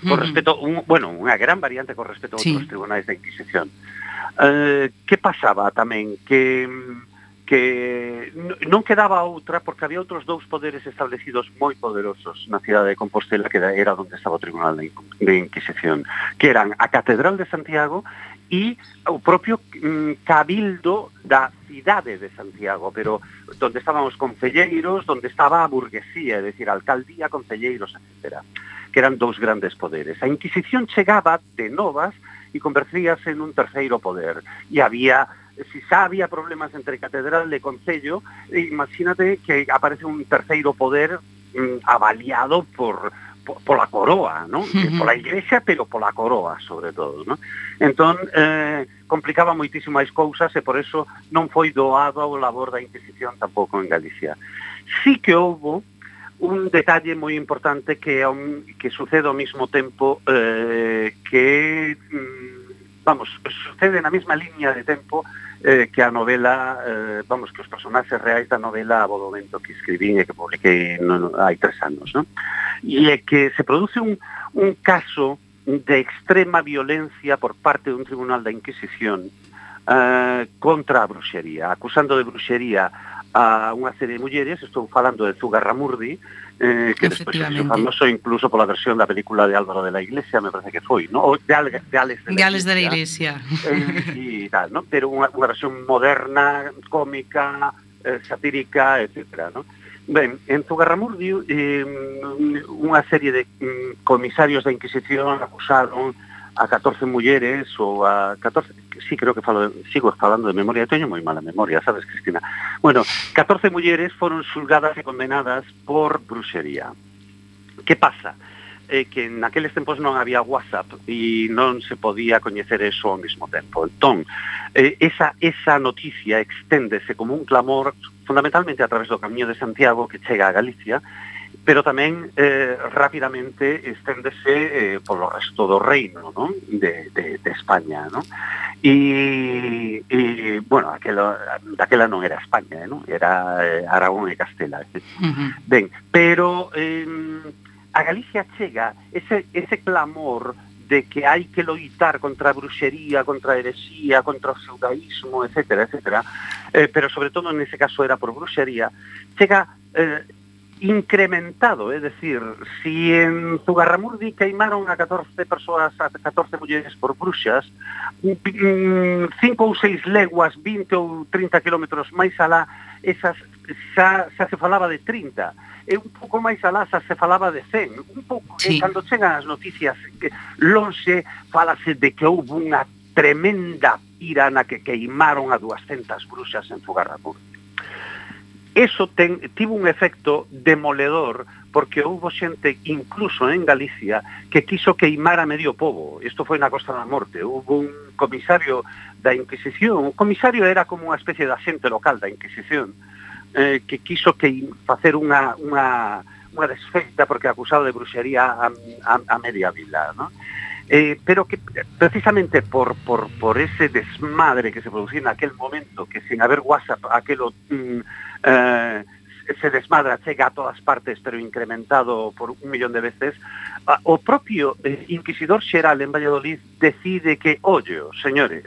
Con mm-hmm. respecto, un, bueno, unha gran variante con respecto a outros sí. tribunais da Inquisición. Eh, que pasaba tamén? Que mm, que non quedaba outra porque había outros dous poderes establecidos moi poderosos na cidade de Compostela que era onde estaba o Tribunal de Inquisición que eran a Catedral de Santiago e o propio mm, cabildo da cidade de Santiago, pero onde estaban os concelleiros, onde estaba a burguesía, é dicir, alcaldía, concelleiros, etc. Que eran dous grandes poderes. A Inquisición chegaba de novas e convertíase en un terceiro poder. E había si xa había problemas entre catedral e concello, imagínate que aparece un terceiro poder mm, avaliado por pola coroa, ¿no? Eh, uh -huh. Pola igrexa, pero pola coroa, sobre todo, ¿no? Entón, eh, complicaba moitísimo as cousas e por eso non foi doado ao labor da Inquisición tampouco en Galicia. Sí que houbo un detalle moi importante que que sucede ao mesmo tempo eh, que mm, vamos, sucede na mesma liña de tempo eh, que a novela, eh, vamos, que os personaxes reais da novela a Bodovento que escribín e que publiquei no, hai tres anos, non? E é que se produce un, un caso de extrema violencia por parte dun tribunal da Inquisición eh, contra a bruxería, acusando de bruxería a unha serie de mulleres, estou falando de Zugarramurdi, eh, que despois é famoso incluso pola versión da película de Álvaro de la Iglesia, me parece que foi, ¿no? O de, Al de Alex de, de Alex de la Iglesia. Eh, e tal, ¿no? Pero unha, unha versión moderna, cómica, eh, satírica, etcétera, ¿no? Ben, en Zugarramurdi eh, unha serie de mm, comisarios da Inquisición acusaron a 14 mulleres ou a 14, sí creo que falo, sigo falando de memoria, teño moi mala memoria, sabes, Cristina. Bueno, 14 mulleres foron xulgadas e condenadas por bruxería. Que pasa? Eh, que naqueles tempos non había WhatsApp e non se podía coñecer eso ao mesmo tempo. Entón, eh, esa, esa noticia exténdese como un clamor fundamentalmente a través do Camiño de Santiago que chega a Galicia pero tamén eh, rapidamente esténdese eh, polo resto do reino ¿no? De, de, de España ¿no? E, e bueno aquela, daquela non era España eh, ¿no? era eh, Aragón e Castela eh? uh -huh. ben, pero eh, a Galicia chega ese, ese clamor de que hai que loitar contra a bruxería, contra a heresía, contra o feudaísmo, etc., etc., eh, pero sobre todo nese caso era por bruxería, chega eh, incrementado, é dicir, si en Zugarramurdi queimaron a 14 persoas, a 14 mulleres por bruxas, mm, 5 ou 6 leguas, 20 ou 30 kilómetros máis alá, esas xa, xa se falaba de 30 e un pouco máis alá xa se falaba de 100 un pouco, sí. e cando chegan as noticias que lonxe falase de que houve unha tremenda pira na que queimaron a 200 bruxas en Zugarramurdi. Eso ten, tivo un efecto demoledor porque houve xente incluso en Galicia que quiso queimar a medio povo. Isto foi na Costa da Morte. Houve un comisario da Inquisición. O comisario era como unha especie de xente local da Inquisición eh, que quiso que facer unha, unha, unha desfeita porque acusado de bruxería a, a, a media vila. ¿no? Eh, pero que precisamente por, por, por ese desmadre que se producía en aquel momento, que sin haber WhatsApp aquello mm, eh, se desmadra, chega a todas partes, pero incrementado por un millón de veces, o propio eh, inquisidor xeral en Valladolid decide que, ollo, señores,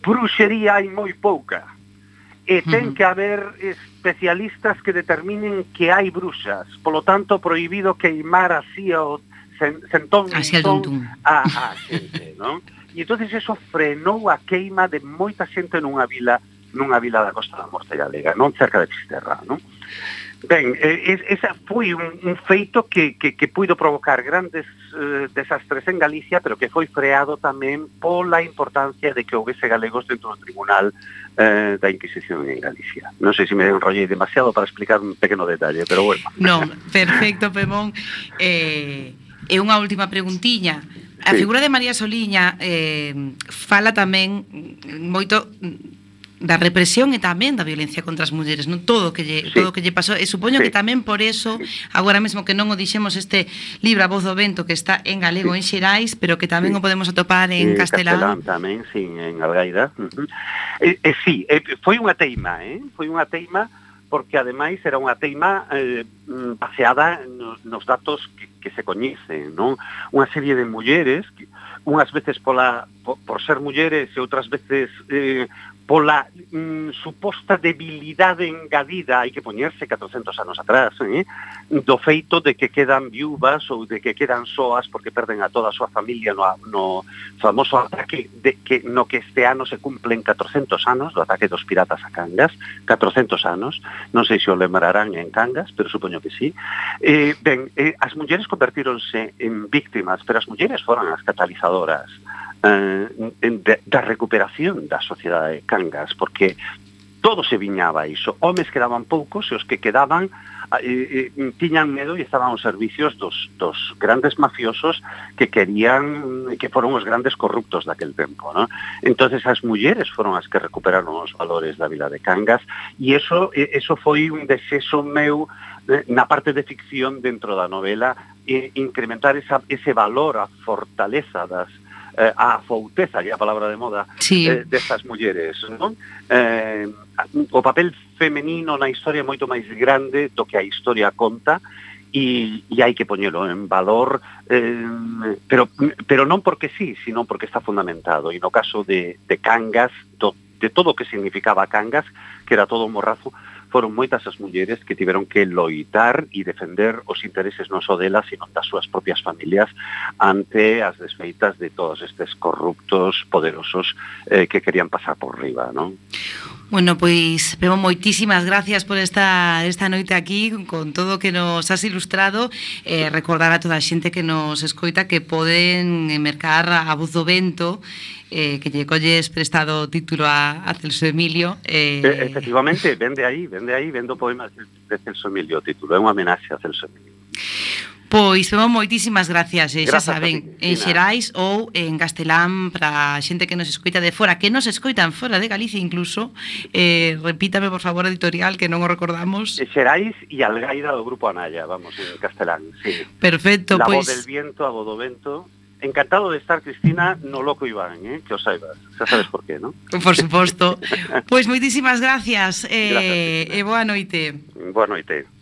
bruxería hai moi pouca, e ten que haber especialistas que determinen que hai bruxas, polo tanto prohibido queimar así o sentón así a, a xente, non? E entonces eso frenou a queima de moita xente nunha vila nunha vila da Costa da Morte Galega, non cerca de Fisterra, non? Ben, esa foi un, un feito que, que, que puido provocar grandes eh, desastres en Galicia, pero que foi freado tamén pola importancia de que houvese galegos dentro do Tribunal eh, da Inquisición en Galicia. Non sei se me enrollei demasiado para explicar un pequeno detalle, pero bueno. Non, perfecto, Pemón. Eh, e unha última preguntiña. A figura de María Soliña eh, fala tamén moito da represión e tamén da violencia contra as mulleres, non todo que lle, sí. todo que lle pasou, e supoño sí. que tamén por eso, agora mesmo que non o dixemos este libro A voz do vento que está en galego sí. en Xerais, pero que tamén sí. o podemos atopar en eh, castelán. castelán tamén, sí, en Algaida. Uh -huh. eh, eh, sí, eh, foi unha teima, eh? Foi unha teima porque ademais era unha teima eh, baseada nos, nos datos que, que se coñecen, non? Unha serie de mulleres que unhas veces pola por, por ser mulleres e outras veces eh, pola mm, suposta debilidade engadida, hai que poñerse 400 anos atrás, eh? do feito de que quedan viúvas ou de que quedan soas porque perden a toda a súa familia no, no famoso ataque de que no que este ano se cumplen 400 anos do ataque dos piratas a Cangas, 400 anos, non sei se o lembrarán en Cangas, pero supoño que sí. Eh, ben, eh, as mulleres convertíronse en víctimas, pero as mulleres foran as catalizadoras eh, da recuperación da sociedade de Cangas, porque todo se viñaba iso. Homes quedaban poucos e os que quedaban eh, eh, tiñan medo e estaban aos servicios dos, dos grandes mafiosos que querían que foron os grandes corruptos daquel tempo. ¿no? entonces as mulleres foron as que recuperaron os valores da vila de Cangas e eso, eso foi un desexo meu eh, na parte de ficción dentro da novela e incrementar esa, ese valor, a fortaleza das, eh, a fouteza, que é a palabra de moda, sí. eh, destas mulleres. Non? Eh, o papel femenino na historia é moito máis grande do que a historia conta, e, e hai que poñelo en valor eh, pero, pero non porque sí, sino porque está fundamentado e no caso de, de Cangas do, de todo o que significaba Cangas que era todo un morrazo foron moitas as mulleres que tiveron que loitar e defender os intereses non só delas, sino das súas propias familias ante as desfeitas de todos estes corruptos poderosos eh, que querían pasar por riba, non? Bueno, pois, Pebo, moitísimas gracias por esta, esta noite aquí con todo o que nos has ilustrado eh, recordar a toda a xente que nos escoita que poden mercar a voz do Vento eh, que lle colles prestado título a, a Celso Emilio. Eh... Efectivamente, vende aí, vende aí, vendo poemas de Celso Emilio o título, é unha homenaxe a Celso Emilio. Pois, Femo, moitísimas gracias, eh, gracias xa saben, ti, en Xerais ou en Castelán para a xente que nos escoita de fora, que nos escoitan fora de Galicia incluso, eh, repítame, por favor, editorial, que non o recordamos. Xerais e Algaida do Grupo Anaya, vamos, en Castelán, sí. Perfecto, La pois... La voz del viento, a do vento, Encantado de estar, Cristina, no loco Iván, eh, que os saibas. Xa sabes por qué, non? Por suposto. pois pues moitísimas gracias, eh, gracias e boa noite. Boa noite.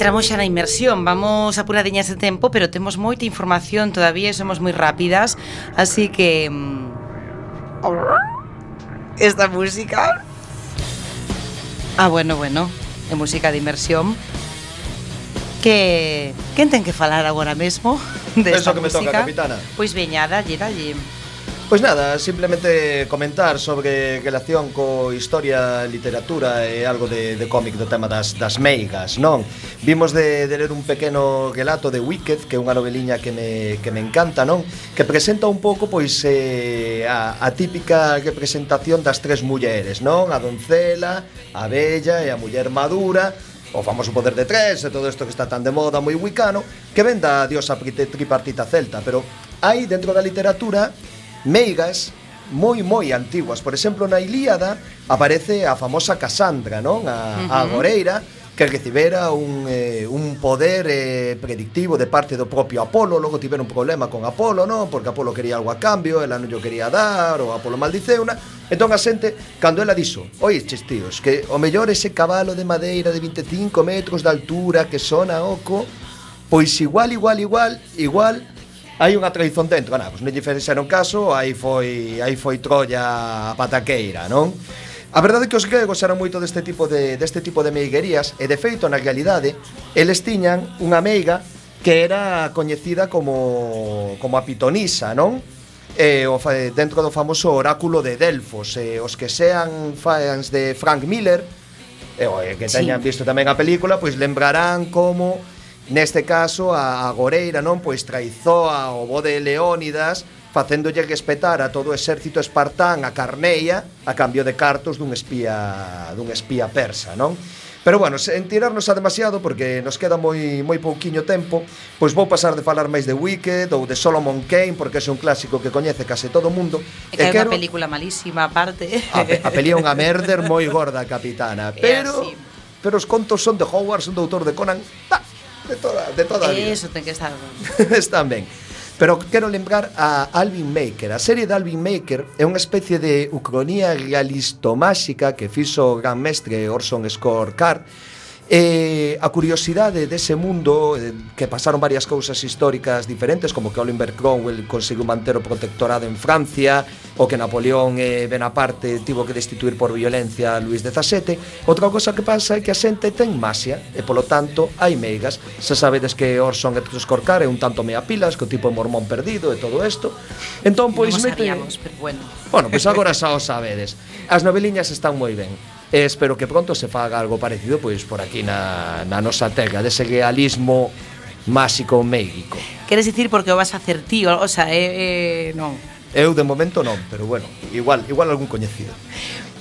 Entramos xa na inmersión, vamos apuradiñas de tempo, pero temos moita información todavía e somos moi rápidas, así que... Mm, esta música... Ah, bueno, bueno, é música de inmersión. Que... Quen ten que falar agora mesmo desta de música? Eso que me toca, capitana. Pois veña, dalle, dalle. Pois nada, simplemente comentar sobre relación co historia, literatura e algo de, de cómic do tema das, das meigas, non? Vimos de, de ler un pequeno relato de Wicked, que é unha noveliña que me, que me encanta, non? Que presenta un pouco, pois, eh, a, a típica representación das tres mulleres, non? A doncela, a bella e a muller madura, o famoso poder de tres e todo isto que está tan de moda moi wicano que venda a diosa tripartita celta pero hai dentro da literatura meigas moi moi antiguas. Por exemplo, na Ilíada aparece a famosa Casandra, non? A, uh -huh. a Goreira, que recibera un, eh, un poder eh, predictivo de parte do propio Apolo, logo tiveron un problema con Apolo, non? Porque Apolo quería algo a cambio, ela non yo quería dar, ou Apolo maldiceuna. Entón a xente, cando ela dixo, oi, tíos, que o mellor ese cabalo de madeira de 25 metros de altura que sona oco, pois igual, igual, igual, igual, hai unha traición dentro, nada, pois non lle fixeron caso, aí foi aí foi Troya a pataqueira, non? A verdade é que os gregos eran moito deste tipo de deste tipo de meiguerías e de feito na realidade eles tiñan unha meiga que era coñecida como como a pitonisa, non? eh, o, dentro do famoso oráculo de Delfos eh, os que sean fans de Frank Miller eh, que teñan sí. visto tamén a película pois lembrarán como Neste caso, a, a Goreira non pois traizou ao bo de Leónidas facéndolle que espetar a todo o exército espartán a Carneia a cambio de cartos dun espía dun espía persa, non? Pero bueno, sen tirarnos a demasiado porque nos queda moi moi pouquiño tempo, pois vou pasar de falar máis de Wicked ou de Solomon Kane porque é un clásico que coñece case todo o mundo. E que é quero... unha película malísima aparte. A, pe a peli é unha merder moi gorda, capitana, pero pero os contos son de Howard, un doutor de Conan. Ta, de toda, de toda a vida. Eso ten que estar ben. Están ben. Pero quero lembrar a Alvin Maker. A serie de Alvin Maker é unha especie de ucronía realistomáxica que fixo o gran mestre Orson Scott Card E a curiosidade dese mundo eh, que pasaron varias cousas históricas diferentes, como que Oliver Cromwell conseguiu manter o protectorado en Francia, o que Napoleón e Bonaparte tivo que destituir por violencia a Luis XVII. Outra cousa que pasa é que a xente ten masia e polo tanto hai meigas. Se sabedes que Orson e Tuscorcar é un tanto mea pilas, que o tipo é mormón perdido e todo isto. Entón pois no mete... sabíamos, pero bueno. Bueno, pois agora xa o sabedes. As noveliñas están moi ben e espero que pronto se faga algo parecido pois por aquí na, na nosa terra dese realismo máxico méxico. Queres dicir porque o vas a hacer ti, o, o sea, eh, eh, non. Eu de momento non, pero bueno, igual, igual algún coñecido.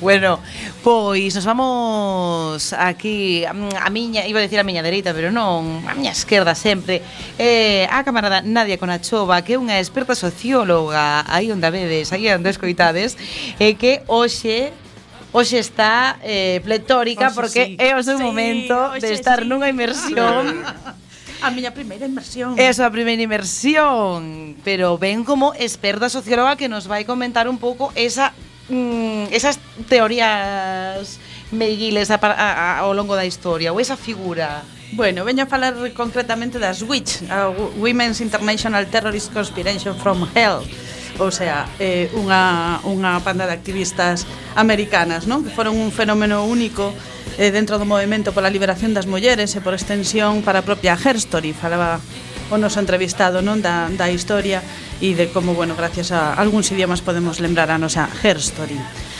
Bueno, pois nos vamos aquí a miña, iba a decir a miña dereita, pero non, a miña esquerda sempre. Eh, a camarada Nadia Conachova, que é unha experta socióloga, aí onde a vedes, aí onde escoitades, e eh, que hoxe hoxe está eh, pletórica hoxe porque sí. é o seu sí, momento de estar sí. nunha inmersión. A miña primeira inmersión. É a súa primeira inmersión, pero ven como experta socióloga que nos vai comentar un pouco esa mm, esas teorías meiguiles a, a, a, ao longo da historia ou esa figura. Bueno, veño a falar concretamente das WITCH, a Women's International Terrorist Conspiration from Hell o sea, eh, unha, unha panda de activistas americanas, non? que foron un fenómeno único eh, dentro do movimento pola liberación das mulleres e por extensión para a propia Herstory, falaba o noso entrevistado non da, da historia e de como, bueno, gracias a algúns idiomas podemos lembrar a nosa Herstory.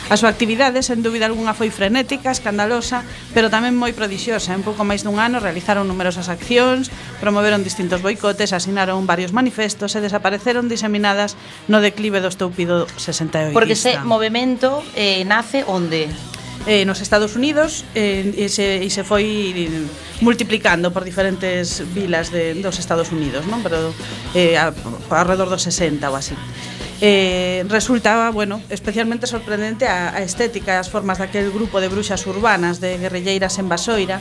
A súa actividade, sen dúbida algunha, foi frenética, escandalosa, pero tamén moi prodixiosa. En pouco máis dun ano realizaron numerosas accións, promoveron distintos boicotes, asinaron varios manifestos e desapareceron diseminadas no declive do estúpido 68. Porque ese movimento eh, nace onde? eh, nos Estados Unidos eh, e, se, e se foi multiplicando por diferentes vilas de, dos Estados Unidos, non? pero eh, a, alrededor dos 60 ou así eh, resulta, bueno, especialmente sorprendente a, a estética e as formas daquel grupo de bruxas urbanas de guerrilleiras en Basoira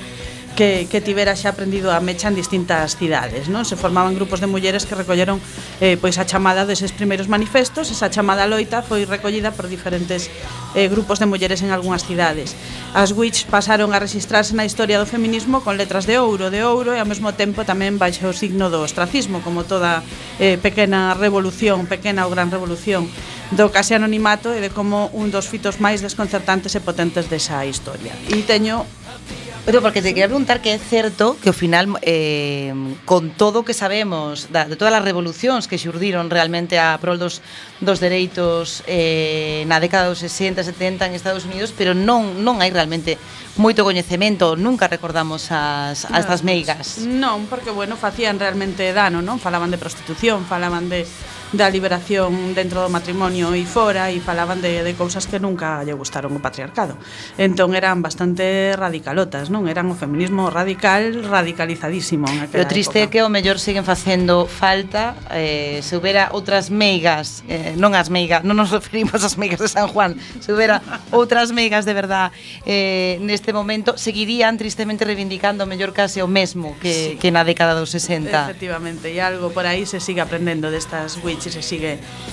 que, que tivera xa aprendido a mecha en distintas cidades. Non? Se formaban grupos de mulleres que recolleron eh, pois a chamada deses primeiros manifestos, esa chamada loita foi recollida por diferentes eh, grupos de mulleres en algunhas cidades. As witch pasaron a registrarse na historia do feminismo con letras de ouro, de ouro e ao mesmo tempo tamén baixo o signo do ostracismo, como toda eh, pequena revolución, pequena ou gran revolución do case anonimato e de como un dos fitos máis desconcertantes e potentes desa historia. E teño Pero porque te quería preguntar que é certo que ao final eh, con todo o que sabemos da, de todas as revolucións que xurdiron realmente a prol dos, dos dereitos eh, na década dos 60, 70 en Estados Unidos, pero non non hai realmente moito coñecemento, nunca recordamos as, as das meigas. Non, porque bueno, facían realmente dano, non? Falaban de prostitución, falaban de da liberación dentro do matrimonio e fora e falaban de, de cousas que nunca lle gustaron o patriarcado. Entón eran bastante radicalotas, non? Eran o feminismo radical, radicalizadísimo. En o triste época. é que o mellor siguen facendo falta eh, se houbera outras meigas, eh, non as meigas, non nos referimos ás meigas de San Juan, se houbera outras meigas de verdad eh, neste momento, seguirían tristemente reivindicando mellor case o mesmo que, sí. que na década dos 60. Efectivamente, e algo por aí se sigue aprendendo destas Sitges e sigue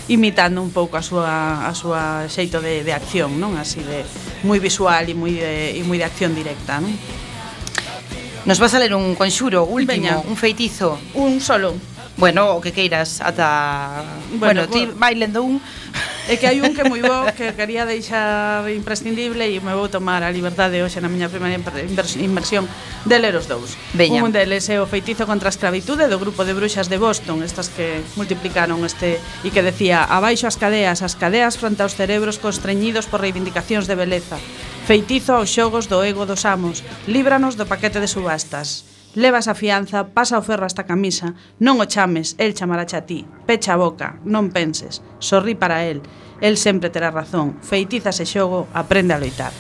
imitando un pouco a súa, a súa xeito de, de acción, non? Así de moi visual e moi de, e moi de acción directa, non? Nos vas a ler un conxuro último, Veña. un feitizo. Un solo. Bueno, o que queiras, ata... Bueno, bueno ti vai lendo un... É que hai un que moi bo que quería deixar imprescindible e me vou tomar a liberdade hoxe na miña primeira inversión de ler os dous. Veña. Un deles é o feitizo contra a escravitude do grupo de bruxas de Boston, estas que multiplicaron este e que decía abaixo as cadeas, as cadeas fronte aos cerebros constreñidos por reivindicacións de beleza. Feitizo aos xogos do ego dos amos, líbranos do paquete de subastas levas a fianza, pasa o ferro hasta camisa, non o chames, el chamaracha a ti. Pecha a boca, non penses, sorrí para el, el sempre terá razón, feitizase xogo, aprende a loitar.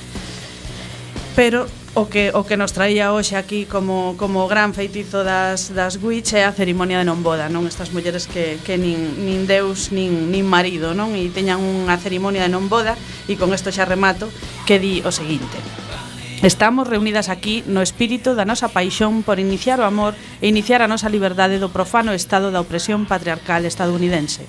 Pero o que o que nos traía hoxe aquí como como gran feitizo das das witch é a cerimonia de non boda, non estas mulleres que que nin nin deus nin nin marido, non? E teñan unha cerimonia de non boda e con isto xa remato que di o seguinte. Estamos reunidas aquí no espírito da nosa paixón por iniciar o amor e iniciar a nosa liberdade do profano estado da opresión patriarcal estadounidense.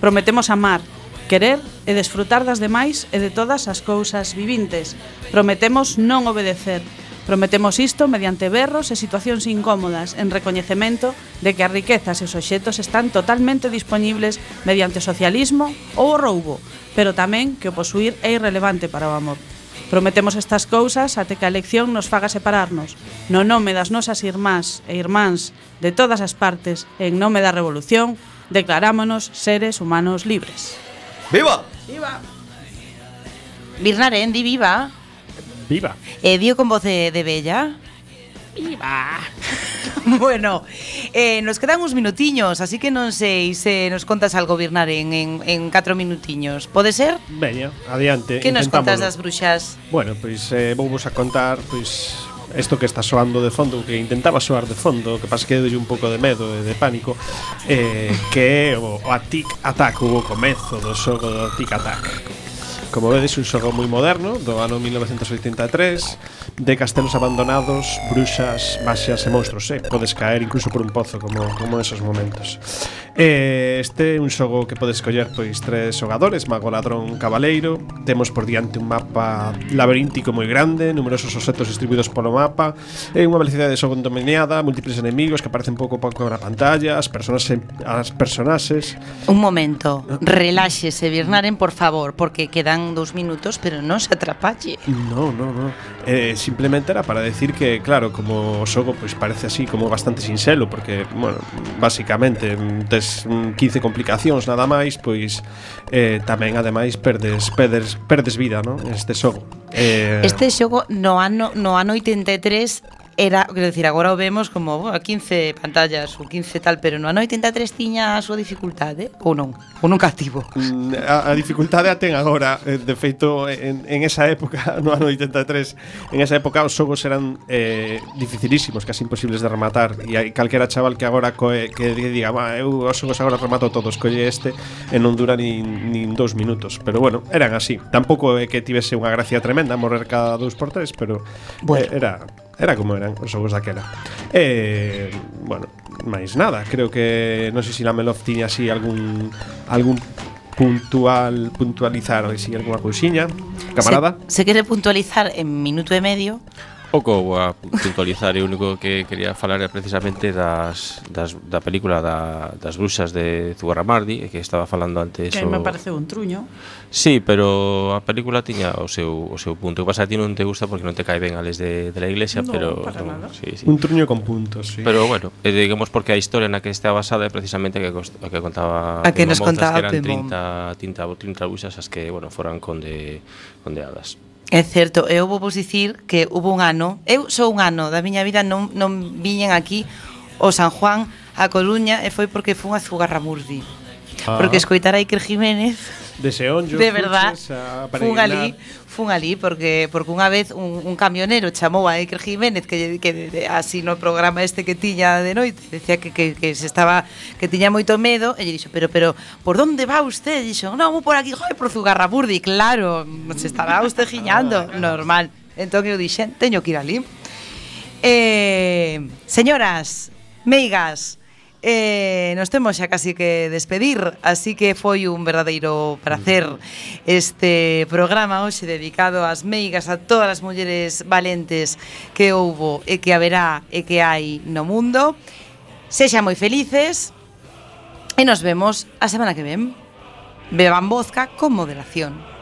Prometemos amar, querer e desfrutar das demais e de todas as cousas vivintes. Prometemos non obedecer. Prometemos isto mediante berros e situacións incómodas en recoñecemento de que as riquezas e os obxetos están totalmente dispoñibles mediante o socialismo ou o roubo, pero tamén que o posuir é irrelevante para o amor. Prometemos estas cousas até que a elección nos faga separarnos, no nome das nosas irmás e irmáns de todas as partes en nome da revolución, declarámonos seres humanos libres. Viva! Viva! Birnarendi, viva! Viva! E dio con voz de, de Bella. Viva! bueno, eh, nos quedan uns minutiños, así que non sei se nos contas algo, Birnare, en, en, en catro minutiños. Pode ser? Veña, adiante, Que nos contas das bruxas? Bueno, pois eh, vou vos a contar, pois, isto que está soando de fondo, que intentaba soar de fondo, que pasa que deu un pouco de medo e de pánico, eh, que é o, o Atic Attack, o comezo do xogo do Tic Attack Como vedes, un xogo moi moderno do ano 1983 de castelos abandonados, bruxas, maxas e monstruos, eh? Podes caer incluso por un pozo como, como esos momentos. Eh, este é un xogo que podes coller pois tres xogadores, mago, ladrón, cabaleiro. Temos por diante un mapa laberíntico moi grande, numerosos objetos distribuídos polo mapa, e unha velocidade de xogo dominada, múltiples enemigos que aparecen pouco a pouco na pantalla, as personas as personaxes. Un momento, reláxese, Birnaren, por favor, porque quedan dous minutos, pero non se atrapalle. No, no, no. Eh, simplemente era para decir que, claro, como o xogo pois pues, parece así como bastante sinxelo, porque, bueno, basicamente mm, tes mm, 15 complicacións nada máis, pois eh, tamén ademais perdes perdes perdes vida, non? Este xogo. Eh... Este xogo no ano no ano 83 era, quero dicir, agora o vemos como bueno, 15 pantallas ou 15 tal, pero no ano 83 tiña a súa dificultade ou non? Ou non cativo? Mm, a, a dificultade a ten agora, eh, de feito en, en esa época, no ano 83, en esa época os xogos eran eh, dificilísimos, casi imposibles de rematar e hai calquera chaval que agora coe, que diga, "Ma, eu os xogos agora remato todos, colle este e non dura nin, nin dous minutos", pero bueno, eran así. Tampouco é que tivese unha gracia tremenda morrer cada dous por tres, pero eh, bueno. eh, era Era como eran os xogos daquela. E, bueno, máis nada Creo que, non sei se la Melov tiña así algún algún puntual puntualizar así algunha cousiña. Camarada? Se, se quere puntualizar en minuto e medio pouco vou a puntualizar e o único que quería falar é precisamente das, das, da película da, das bruxas de Zugarramardi que estaba falando antes que o... me pareceu un truño Sí, pero a película tiña o seu, o seu punto o que pasa a ti non te gusta porque non te cae ben a les de, de la iglesia no, pero para non, nada. Sí, sí. un truño con puntos sí. pero bueno, eh, digamos porque a historia na que está basada é precisamente a que, cost, a que contaba a que nos Montas, contaba que eran Pimón. 30, 30, 30 bruxas as que bueno, foran conde, condeadas É certo, eu vou vos dicir que hubo un ano, eu sou un ano da miña vida non, non viñen aquí o San Juan a Coruña e foi porque fun a Zugarramurdi. Ah. Porque escoitar a Iker Jiménez de Seonllos, de verdad, fun alí, fun alí porque porque unha vez un, un camionero chamou a Iker Jiménez que, que así no programa este que tiña de noite, decía que, que, que se estaba que tiña moito medo e lle dixo, "Pero pero por onde va usted?" E dixo, "Non, por aquí, joder, por Zugarraburdi, claro, se estará usted giñando, normal." Entón eu dixen, "Teño que ir alí." Eh, señoras, meigas, eh, nos temos xa casi que despedir, así que foi un verdadeiro prazer este programa hoxe dedicado ás meigas, a todas as mulleres valentes que houbo e que haberá e que hai no mundo. Sexan moi felices e nos vemos a semana que ven. Beban vodka con moderación.